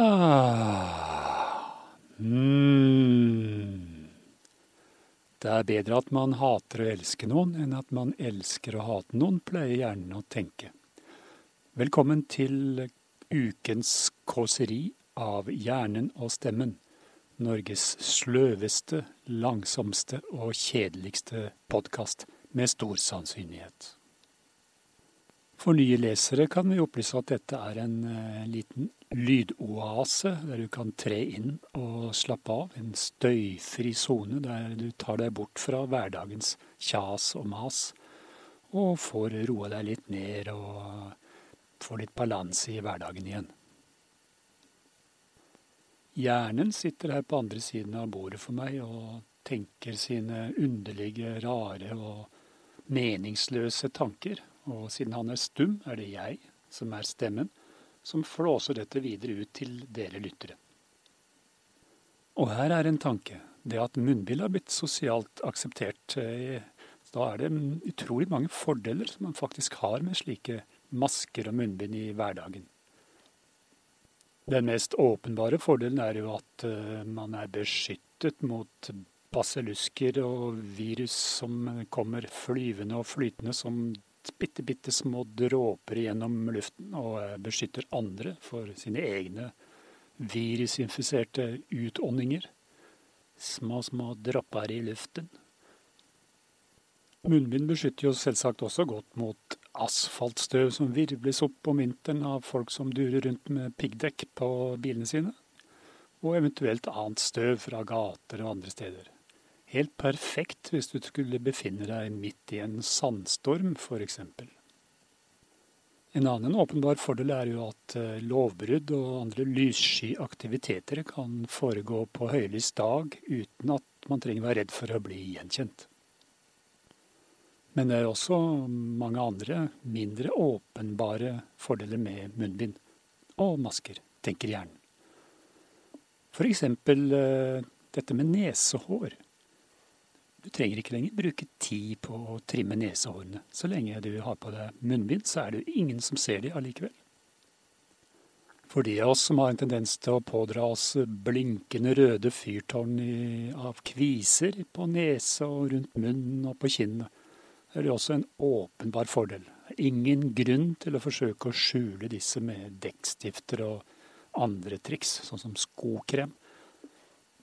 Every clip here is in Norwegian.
Ah. Mm. Det er bedre at man hater å elske noen, enn at man elsker å hate noen, pleier hjernen å tenke. Velkommen til ukens kåseri av hjernen og stemmen. Norges sløveste, langsomste og kjedeligste podkast, med stor sannsynlighet. For nye lesere kan vi opplyse at dette er en uh, liten lydoase der du kan tre inn og slappe av. En støyfri sone der du tar deg bort fra hverdagens kjas og mas, og får roa deg litt ned og får litt balanse i hverdagen igjen. Hjernen sitter her på andre siden av bordet for meg og tenker sine underlige, rare og meningsløse tanker og siden han er stum, er det jeg, som er stemmen, som flåser dette videre ut til dere lyttere. Og her er en tanke. Det at munnbind har blitt sosialt akseptert, eh, da er det utrolig mange fordeler som man faktisk har med slike masker og munnbind i hverdagen. Den mest åpenbare fordelen er jo at eh, man er beskyttet mot basillusker og virus som kommer flyvende og flytende som bitte, bitte små dråper gjennom luften og eh, beskytter andre for sine egne virusinfiserte utåndinger. Små, små dropper i luften. Munnbind beskytter jo selvsagt også godt mot asfaltstøv som virvles opp om vinteren av folk som durer rundt med piggdekk på bilene sine, og eventuelt annet støv fra gater og andre steder. Helt perfekt hvis du skulle befinne deg midt i en sandstorm, f.eks. En annen åpenbar fordel er jo at eh, lovbrudd og andre lyssky aktiviteter kan foregå på høylys dag uten at man trenger være redd for å bli gjenkjent. Men det er også mange andre, mindre åpenbare fordeler med munnbind og masker, tenker hjernen. Eksempel eh, dette med nesehår. Du trenger ikke lenger bruke tid på å trimme nesehårene. Så lenge du har på deg munnbind, så er det ingen som ser de allikevel. For de av oss som har en tendens til å pådra oss blinkende røde fyrtårn av kviser på nese og rundt munnen og på kinnene, er det også en åpenbar fordel. Ingen grunn til å forsøke å skjule disse med dekkstifter og andre triks, sånn som skokrem.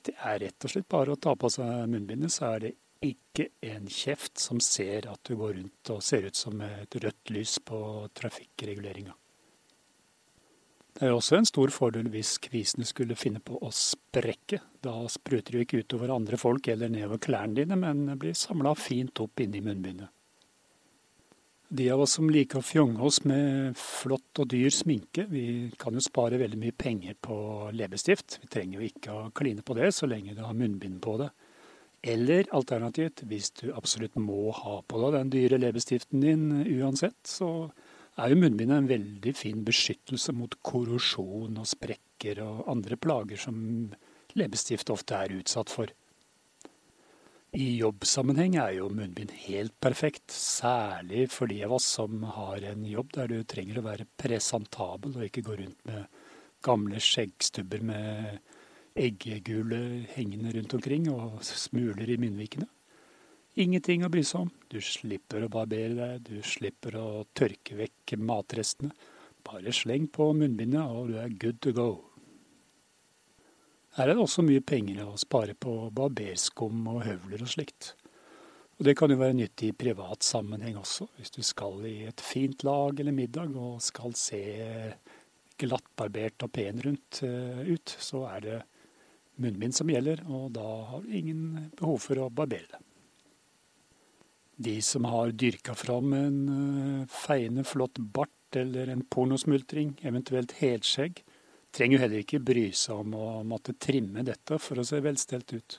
Det er rett og slett bare å ta på seg munnbindet, så er det ikke en kjeft som ser at du går rundt og ser ut som et rødt lys på trafikkreguleringa. Det er også en stor fordel hvis kvisene skulle finne på å sprekke. Da spruter de ikke utover andre folk eller nedover klærne dine, men blir samla fint opp inni munnbindet. De av oss som liker å fjonge oss med flott og dyr sminke, vi kan jo spare veldig mye penger på leppestift. Vi trenger jo ikke å kline på det så lenge du har munnbind på det. Eller alternativt, hvis du absolutt må ha på deg den dyre leppestiften din uansett, så er jo munnbindet en veldig fin beskyttelse mot korrosjon og sprekker og andre plager som leppestift ofte er utsatt for. I jobbsammenheng er jo munnbind helt perfekt, særlig for de av oss som har en jobb der du trenger å være presentabel og ikke gå rundt med gamle skjeggstubber med eggegule hengende rundt omkring og smuler i munnvikene. Ingenting å bry seg om. Du slipper å barbere deg, du slipper å tørke vekk matrestene. Bare sleng på munnbindet, og du er good to go. Her er det også mye penger å spare på barberskum og høvler og slikt. Og det kan jo være nyttig i privat sammenheng også, hvis du skal i et fint lag eller middag og skal se glattbarbert og pen rundt uh, ut, så er det munnbind som gjelder, og da har du ingen behov for å barbere det. De som har dyrka fram en eh, feiende flott bart eller en pornosmultring, eventuelt helskjegg, trenger jo heller ikke bry seg om å måtte trimme dette for å se velstelt ut.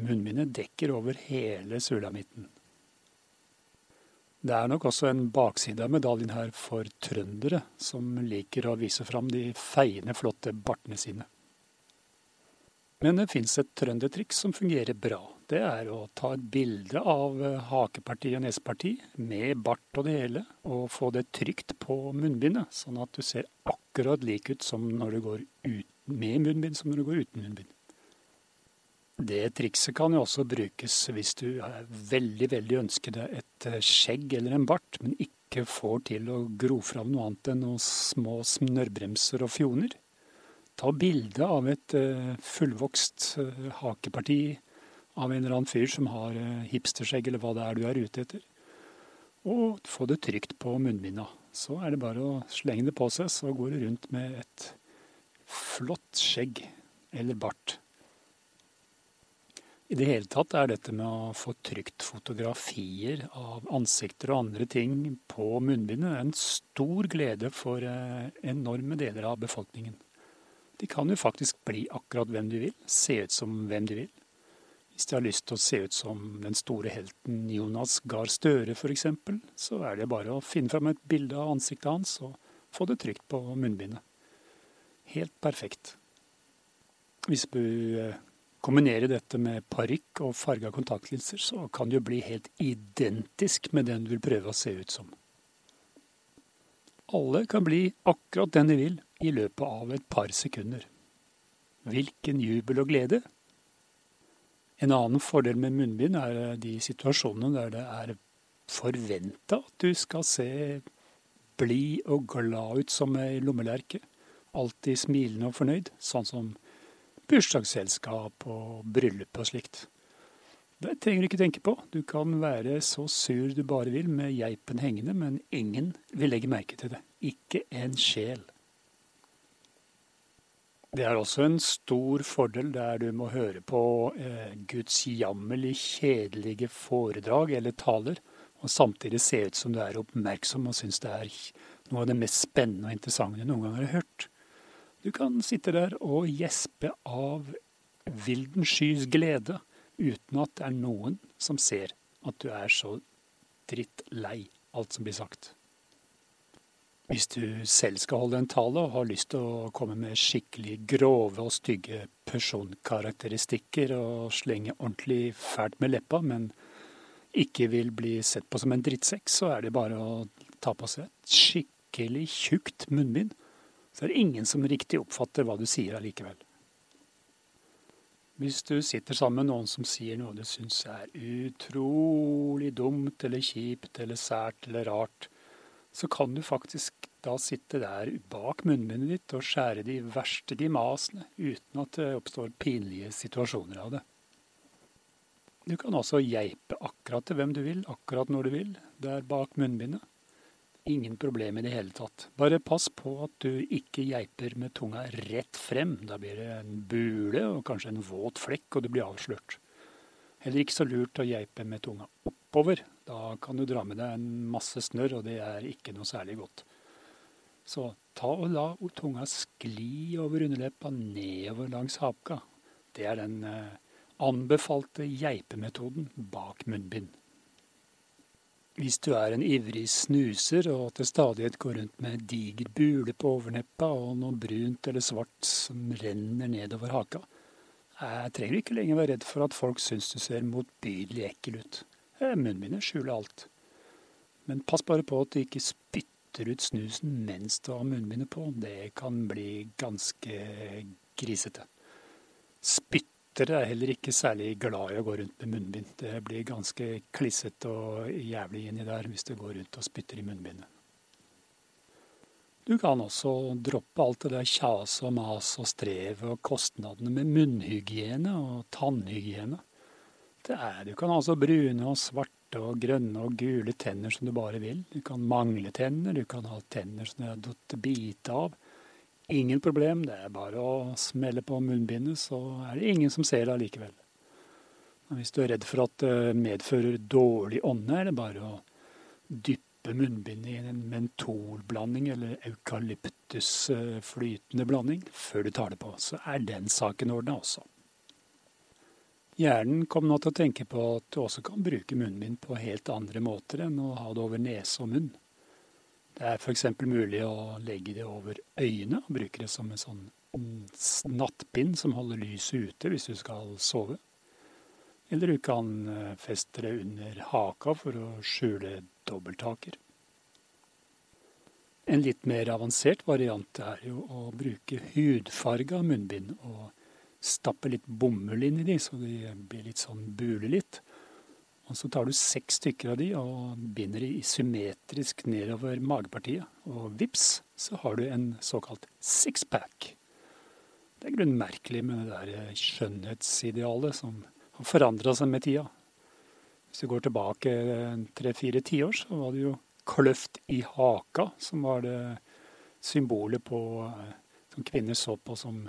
Munnbindet dekker over hele sulamitten. Det er nok også en bakside av medaljen her for trøndere, som liker å vise fram de feiende, flotte bartene sine. Men det fins et trøndertriks som fungerer bra. Det er å ta et bilde av eh, hakeparti og neseparti med bart og det hele, og få det trygt på munnbindet, sånn at du ser akkurat lik ut som når du går ut med munnbind som når du går uten munnbind. Det trikset kan jo også brukes hvis du er veldig veldig ønsker deg et eh, skjegg eller en bart, men ikke får til å gro fram noe annet enn noen små snørrbremser og fjoner. Ta bilde av et uh, fullvokst uh, hakeparti av en eller annen fyr som har uh, hipsterskjegg, eller hva det er du er ute etter. Og få det trygt på munnbinda. Så er det bare å slenge det på seg, så går du rundt med et flott skjegg eller bart. I det hele tatt er dette med å få trykt fotografier av ansikter og andre ting på munnbindet en stor glede for enorme deler av befolkningen. De kan jo faktisk bli akkurat hvem de vil, se ut som hvem de vil. Hvis de har lyst til å se ut som den store helten Jonas Gahr Støre f.eks., så er det bare å finne fram et bilde av ansiktet hans og få det trygt på munnbindet. Helt perfekt. Hvis du eh, kombinerer dette med parykk og farga kontaktlinser, så kan det jo bli helt identisk med den du vil prøve å se ut som. Alle kan bli akkurat den de vil i løpet av et par sekunder. Hvilken jubel og glede! En annen fordel med munnbind er eh, de situasjonene der det er forventa at du skal se blid og glad ut som ei lommelerke. Alltid smilende og fornøyd, sånn som bursdagsselskap og bryllup og slikt. Det trenger du ikke tenke på. Du kan være så sur du bare vil med geipen hengende, men ingen vil legge merke til det. Ikke en sjel. Det er også en stor fordel der du må høre på eh, Guds jammerlig kjedelige foredrag eller taler, og samtidig se ut som du er oppmerksom og syns det er noe av det mest spennende og interessante du noen gang har hørt. Du kan sitte der og gjespe av vilden skys glede uten at det er noen som ser at du er så drittlei alt som blir sagt. Hvis du selv skal holde en tale og har lyst til å komme med skikkelig grove og stygge personkarakteristikker og slenge ordentlig fælt med leppa, men ikke vil bli sett på som en drittsekk, så er det bare å ta på seg et skikkelig tjukt munnbind. Så er det ingen som riktig oppfatter hva du sier allikevel. Hvis du sitter sammen med noen som sier noe du syns er utrolig dumt eller kjipt eller sært eller rart, så kan du faktisk da sitte der bak munnbindet ditt og skjære de verste grimasene uten at det oppstår pinlige situasjoner av det. Du kan også geipe akkurat til hvem du vil, akkurat når du vil, der bak munnbindet. Ingen problem i det hele tatt. Bare pass på at du ikke geiper med tunga rett frem. Da blir det en bule og kanskje en våt flekk, og du blir avslørt. Heller ikke så lurt å geipe med tunga oppover. Da kan du dra med deg en masse snørr, og det er ikke noe særlig godt. Så ta og la tunga skli over underleppa nedover langs haka. Det er den eh, anbefalte geipemetoden bak munnbind. Hvis du er en ivrig snuser og til stadighet går rundt med en diger bule på overneppa og noe brunt eller svart som renner nedover haka, jeg trenger ikke lenger være redd for at folk syns du ser motbydelig ekkel ut. Eh, munnbindet skjuler alt. Men pass bare på at du ikke spytter ut snusen mens du har munnbindet på. Det kan bli ganske grisete. Spyttere er heller ikke særlig glad i å gå rundt med munnbind. Det blir ganske klissete og jævlig inni der hvis du går rundt og spytter i munnbindet. Du kan også droppe alt det der kjaset og mas og strevet og kostnadene med munnhygiene og tannhygiene. Det er, du kan ha så brune og svarte og grønne og gule tenner som du bare vil. Du kan mangle tenner, du kan ha tenner som du har datt bite av. Ingen problem, det er bare å smelle på munnbindet, så er det ingen som ser det allikevel. Hvis du er redd for at det medfører dårlig ånde, er det bare å dyppe munnbindet i en mentolblanding eller eukalyptusflytende blanding før du tar det på. Så er den saken ordna også. Hjernen kom nå til å tenke på at du også kan bruke munnbind på helt andre måter enn å ha det over nese og munn. Det er f.eks. mulig å legge det over øynene og bruke det som en sånn nattbind som holder lyset ute hvis du skal sove. Eller du kan eh, feste det under haka for å skjule dobbelttaker. En litt mer avansert variant er jo å bruke hudfarga munnbind og stappe litt bomull inn i de, så de blir litt sånn bule litt. Og så tar du seks stykker av de og binder de symmetrisk nedover magepartiet. Og vips, så har du en såkalt sixpack. Det er grunnen merkelig med det der skjønnhetsidealet som har forandra seg med tida. Hvis du går tilbake tre-fire tiår, så var det jo kløft i haka som var det symbolet på som kvinner så på som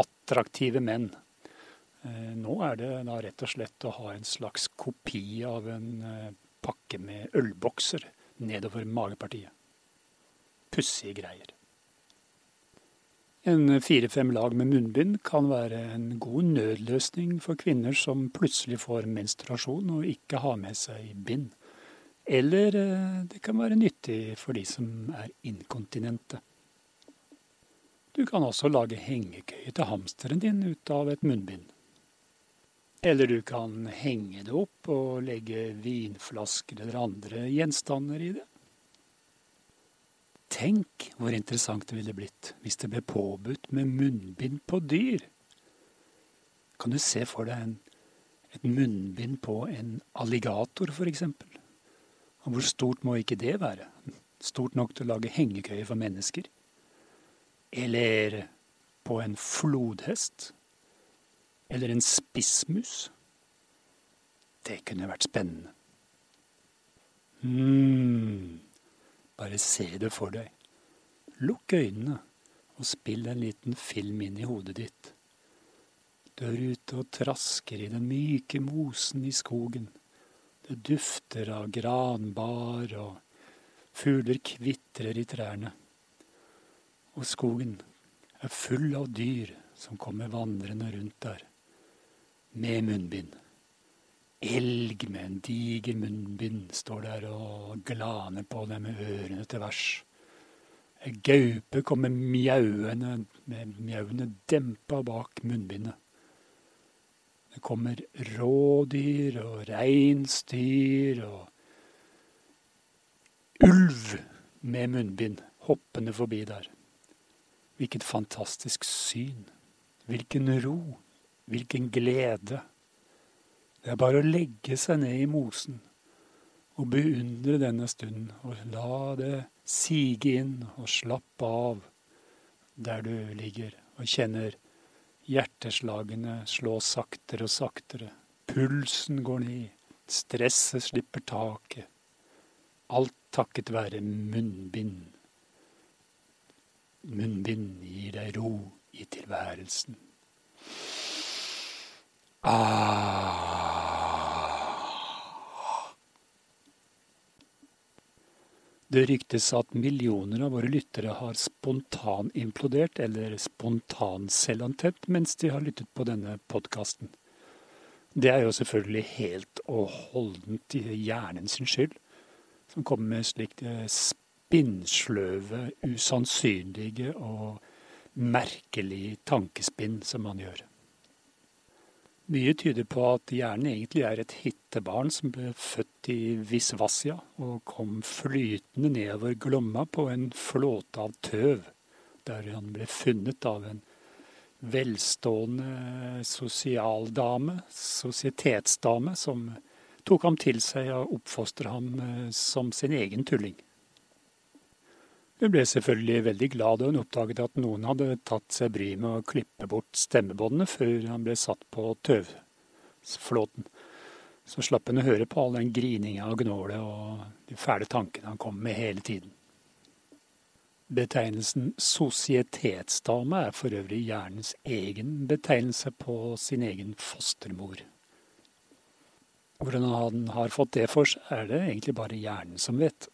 attraktive menn. Eh, nå er det da rett og slett å ha en slags kopi av en eh, pakke med ølbokser nedover magepartiet. Pussige greier. En fire-fem lag med munnbind kan være en god nødløsning for kvinner som plutselig får menstruasjon og ikke har med seg bind. Eller eh, det kan være nyttig for de som er inkontinente. Du kan også lage hengekøye til hamsteren din ut av et munnbind. Eller du kan henge det opp og legge vinflasker eller andre gjenstander i det. Tenk hvor interessant det ville blitt hvis det ble påbudt med munnbind på dyr. Kan du se for deg en, et munnbind på en alligator, f.eks.? Og hvor stort må ikke det være? Stort nok til å lage hengekøye for mennesker? Eller på en flodhest? Eller en spissmus? Det kunne vært spennende. mm. Bare se det for deg. Lukk øynene og spill en liten film inn i hodet ditt. Du er ute og trasker i den myke mosen i skogen. Det dufter av granbar, og fugler kvitrer i trærne. Og skogen er full av dyr som kommer vandrende rundt der, med munnbind. Elg med en diger munnbind står der og glaner på deg med ørene til værs. Gaupe kommer mjauende med mjauene dempa bak munnbindet. Det kommer rådyr og reinsdyr og ulv med munnbind hoppende forbi der. Hvilket fantastisk syn. Hvilken ro. Hvilken glede. Det er bare å legge seg ned i mosen og beundre denne stunden, og la det sige inn og slappe av der du ligger og kjenner hjerteslagene slå saktere og saktere. Pulsen går ned, stresset slipper taket. Alt takket være munnbind. Munnbind gir deg ro i tilværelsen. Ah. Det ryktes at millioner av våre lyttere har spontanimplodert eller spontanselvantent mens de har lyttet på denne podkasten. Det er jo selvfølgelig helt og holdent hjernen sin skyld, som kommer med slikt eh, spinnsløve, usannsynlige og merkelig tankespinn som man gjør. Mye tyder på at hjernen egentlig er et hittebarn som ble født i Visvassia og kom flytende nedover Glomma på en flåte av tøv, der han ble funnet av en velstående sosialdame, sosietetsdame, som tok ham til seg og oppfostret ham eh, som sin egen tulling. Hun ble selvfølgelig veldig glad da hun oppdaget at noen hadde tatt seg bryet med å klippe bort stemmebåndene før han ble satt på tøvflåten. Så slapp hun å høre på all den grininga og gnålet og de fæle tankene han kom med hele tiden. Betegnelsen sosietetsdame er for øvrig hjernens egen betegnelse på sin egen fostermor. Hvordan han har fått det for seg, er det egentlig bare hjernen som vet.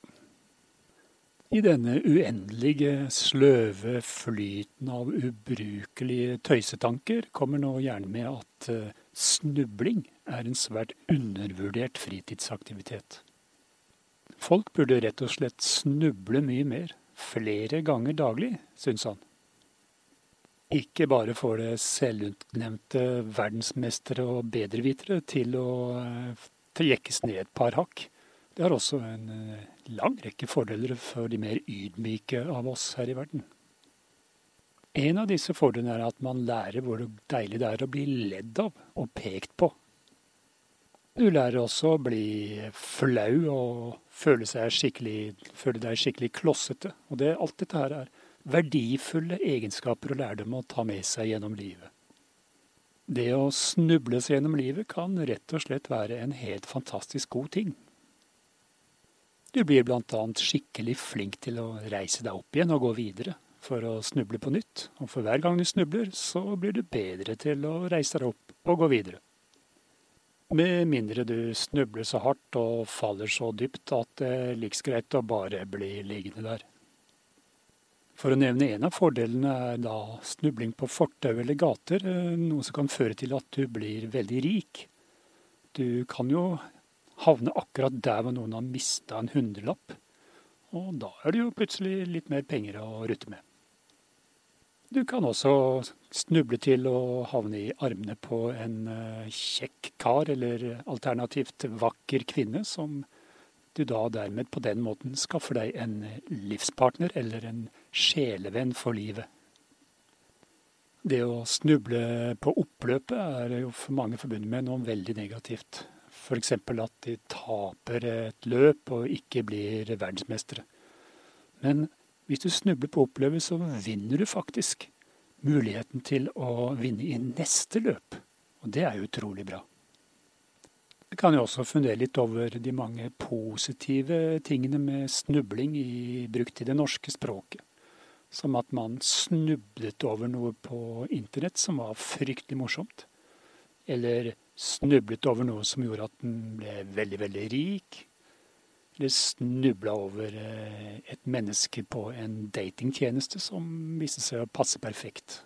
I denne uendelige, sløve flyten av ubrukelige tøysetanker kommer nå gjerne med at uh, snubling er en svært undervurdert fritidsaktivitet. Folk burde rett og slett snuble mye mer, flere ganger daglig, syns han. Ikke bare får det selvutnevnte verdensmestere og bedrevitere til å jekkes ned et par hakk. Det har også en eh, lang rekke fordeler for de mer ydmyke av oss her i verden. En av disse fordelene er at man lærer hvor deilig det er å bli ledd av og pekt på. Du lærer også å bli flau og føle, føle deg skikkelig klossete. Og det, alt dette her er verdifulle egenskaper og lærdom å ta med seg gjennom livet. Det å snuble seg gjennom livet kan rett og slett være en helt fantastisk god ting. Du blir bl.a. skikkelig flink til å reise deg opp igjen og gå videre for å snuble på nytt. Og for hver gang du snubler, så blir du bedre til å reise deg opp og gå videre. Med mindre du snubler så hardt og faller så dypt at det er like greit å bare bli liggende der. For å nevne en av fordelene er da snubling på fortau eller gater, eh, noe som kan føre til at du blir veldig rik. Du kan jo havne akkurat der hvor noen har mista en hundrelapp, og da er det jo plutselig litt mer penger å rutte med. Du kan også snuble til å havne i armene på en eh, kjekk kar, eller alternativt vakker kvinne, som du da dermed på den måten skaffer deg en livspartner eller en sjelevenn for livet. Det å snuble på oppløpet er jo for mange forbundet med noe veldig negativt. F.eks. at de taper et løp og ikke blir verdensmestere. Men hvis du snubler på oppløpet, så vinner du faktisk muligheten til å vinne i neste løp. Og det er utrolig bra. Vi kan jo også fundere litt over de mange positive tingene med snubling i, brukt i det norske språket. Som at man snublet over noe på internett som var fryktelig morsomt. Eller snublet over noe som gjorde at den ble veldig, veldig rik. Eller snubla over eh, et menneske på en datingtjeneste som viste seg å passe perfekt.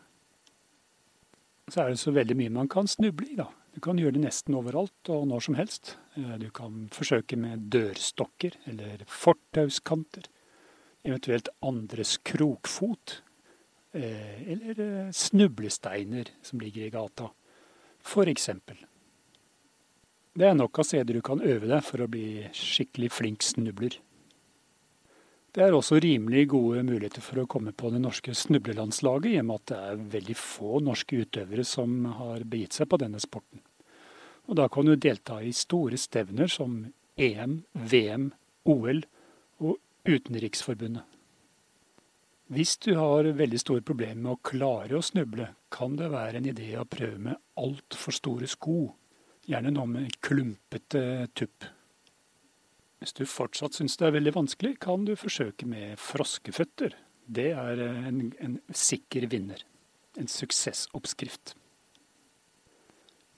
Så er det så veldig mye man kan snuble i, da. Du kan gjøre det nesten overalt og når som helst. Eh, du kan forsøke med dørstokker eller fortauskanter. Eventuelt andres krokfot. Eh, eller snublesteiner som ligger i gata. For eksempel. Det er nok av steder du kan øve deg for å bli skikkelig flink snubler. Det er også rimelig gode muligheter for å komme på det norske snublelandslaget, i og med at det er veldig få norske utøvere som har begitt seg på denne sporten. Og da kan du delta i store stevner som EM, VM, OL og Utenriksforbundet. Hvis du har veldig store problemer med å klare å snuble, kan det være en idé å prøve med altfor store sko, gjerne noe med klumpete tupp. Hvis du fortsatt syns det er veldig vanskelig, kan du forsøke med froskeføtter. Det er en, en sikker vinner. En suksessoppskrift.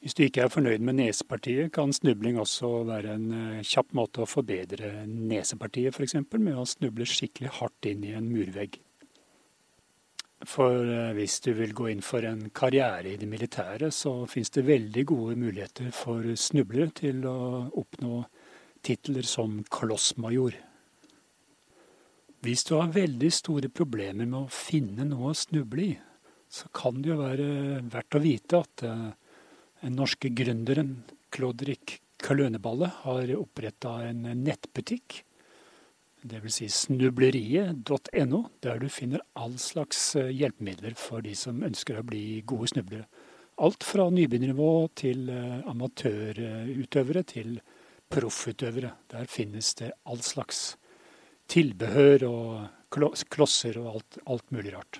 Hvis du ikke er fornøyd med nesepartiet, kan snubling også være en eh, kjapp måte å forbedre nesepartiet, f.eks. med å snuble skikkelig hardt inn i en murvegg. For eh, hvis du vil gå inn for en karriere i det militære, så finnes det veldig gode muligheter for snublere til å oppnå titler som klossmajor. Hvis du har veldig store problemer med å finne noe å snuble i, så kan det jo være verdt å vite at uh, den norske gründeren Klodrik Kløneballe har oppretta en nettbutikk, dvs. Si snubleriet.no, der du finner all slags eh, hjelpemidler for de som ønsker å bli gode snublere. Alt fra nybegynnernivå til uh, amatørutøvere til proffutøvere. Der finnes det all slags tilbehør og klosser og alt, alt, mulig rart.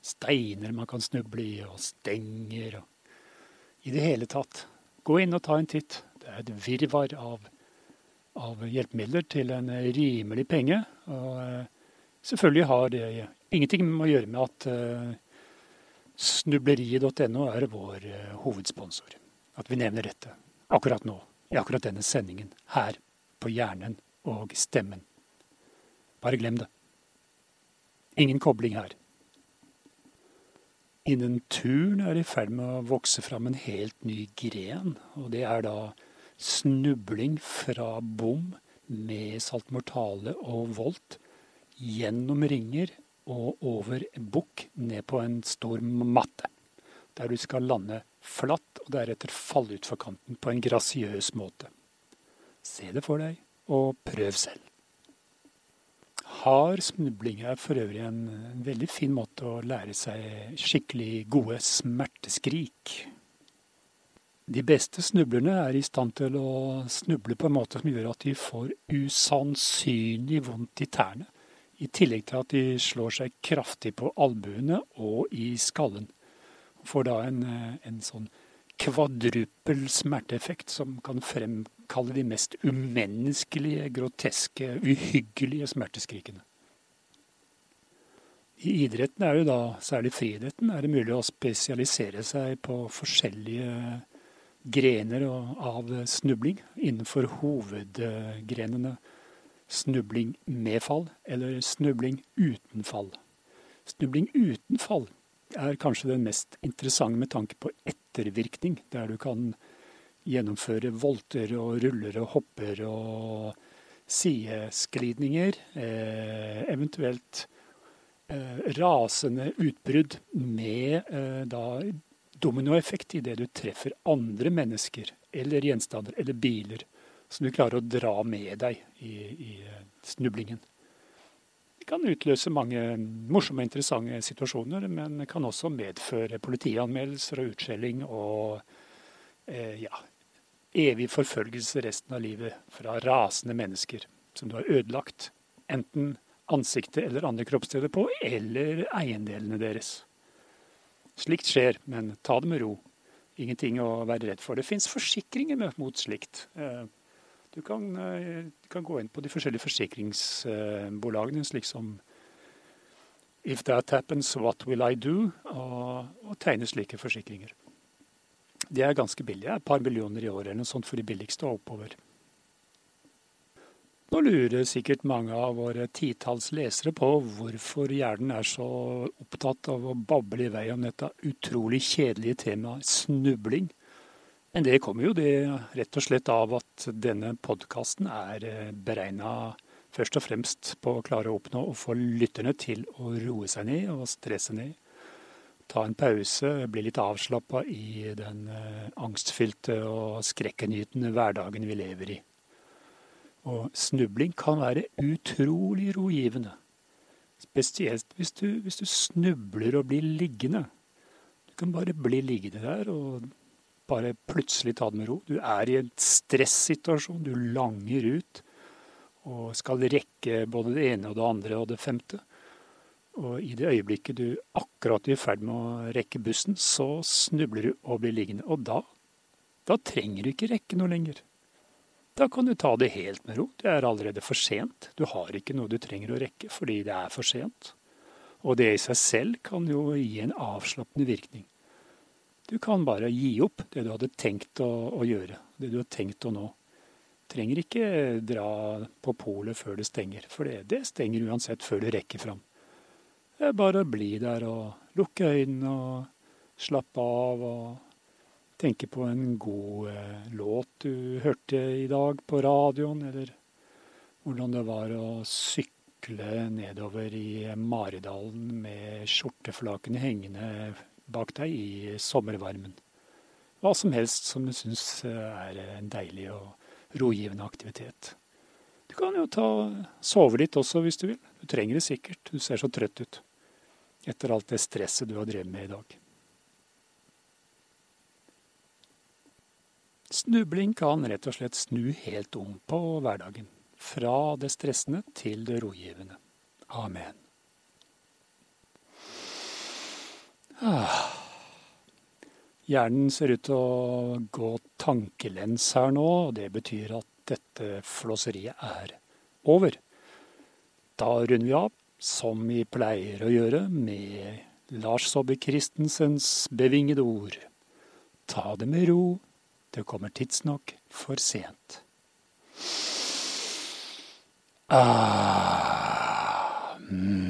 Steiner man kan snuble i, og stenger og I det hele tatt. Gå inn og ta en titt. Det er et virvar av, av hjelpemidler til en rimelig penge. Og uh, selvfølgelig har det ingenting med å gjøre med at uh, snubleriet.no er vår uh, hovedsponsor. At vi nevner dette akkurat nå i akkurat denne sendingen, her på hjernen og stemmen. Bare glem det. Ingen kobling her. Innen turn er i ferd med å vokse fram en helt ny gren, og det er da snubling fra bom med saltmortale og volt gjennom ringer og over bukk ned på en stor matte, der du skal lande flatt og deretter falle utfor kanten på en grasiøs måte. Se det for deg, og prøv selv. Hard snubling er for øvrig en, veldig fin måte å lære seg skikkelig gode smerteskrik. De beste snublerne er i stand til å snuble på en måte som gjør at de får usannsynlig vondt i tærne, i tillegg til at de slår seg kraftig på albuene og i skallen. Får da en, en sånn kvadrupel smerteeffekt som kan fremkalle de mest umenneskelige, groteske, uhyggelige smerteskrikene. I idretten er det da, særlig friidretten, er det mulig å spesialisere seg på forskjellige grener av snubling innenfor hovedgrenene snubling med fall eller snubling uten fall. Snubling uten fall er kanskje den mest interessante med tanke på ettervirkning, der du kan gjennomføre volter og ruller og hopper og sidesklidninger, eh, eventuelt eh, rasende utbrudd med eh, da dominoeffekt idet du treffer andre mennesker eller gjenstander eller biler som du klarer å dra med deg i, i eh, snublingen. Det kan utløse mange morsomme og interessante situasjoner, men kan også medføre politianmeldelser og utskjelling og eh, ja, evig forfølgelse resten av livet fra rasende mennesker som du har ødelagt. Enten ansiktet eller andre kroppssteder på, eller eiendelene deres. Slikt skjer, men ta det med ro. Ingenting å være redd for. Det fins forsikringer mot slikt. Eh, du kan, eh, du kan, gå inn på de forskjellige forsikringsbolagene, slik som If that happens, what will I do? Og, og tegne slike forsikringer. De er ganske billige, et par millioner i året eller noe sånt for de billigste og oppover. Nå lurer sikkert mange av våre titalls lesere på hvorfor hjernen er så opptatt av å bable i vei om dette utrolig kjedelige temaet snubling. Men det kommer jo det rett og slett av at denne podkasten er eh, beregna først og fremst på å klare å oppnå å få lytterne til å roe seg ned og stresse ned. Ta en pause, bli litt avslappa i den eh, angstfylte og skrekkenytende hverdagen vi lever i. Og snubling kan være utrolig rogivende. Spesielt hvis du, hvis du, snubler og blir liggende. Du kan bare bli liggende der og bare plutselig ta det med ro. Du er i en stressituasjon, du langer ut og skal rekke både det ene og det andre og det femte. Og i det øyeblikket du akkurat er i ferd med å rekke bussen, så snubler du og blir liggende. Og da, da trenger du ikke rekke noe lenger. Da kan du ta det helt med ro. Det er allerede for sent. Du har ikke noe du trenger å rekke fordi det er for sent. Og det i seg selv kan jo gi en avslappende virkning. Du kan bare gi opp det du hadde tenkt å, å gjøre, det du har tenkt å nå. Trenger ikke dra på polet før det stenger, for det, det stenger uansett før du rekker fram. Det er bare å bli der og lukke øynene og slappe av og tenke på en god eh, låt du hørte i dag på radioen, eller hvordan det var å sykle nedover i Maridalen med skjorteflakene hengende bak deg i sommervarmen. Hva som helst som du syns eh, er en deilig og rogivende aktivitet. Du kan jo ta, sove litt også hvis du vil. Du trenger det sikkert. Du ser så trøtt ut etter alt det stresset du har drevet med i dag. Snubling kan rett og slett snu helt om på hverdagen. Fra det stressende til det rogivende. Amen. Ah. Hjernen ser ut til å gå tankelens her nå, og det betyr at dette flåseriet er over. Da runder vi av, som vi pleier å gjøre, med Lars Saabye Christensens bevingede ord. Ta det med ro det kommer tidsnok for sent. Ah, mm.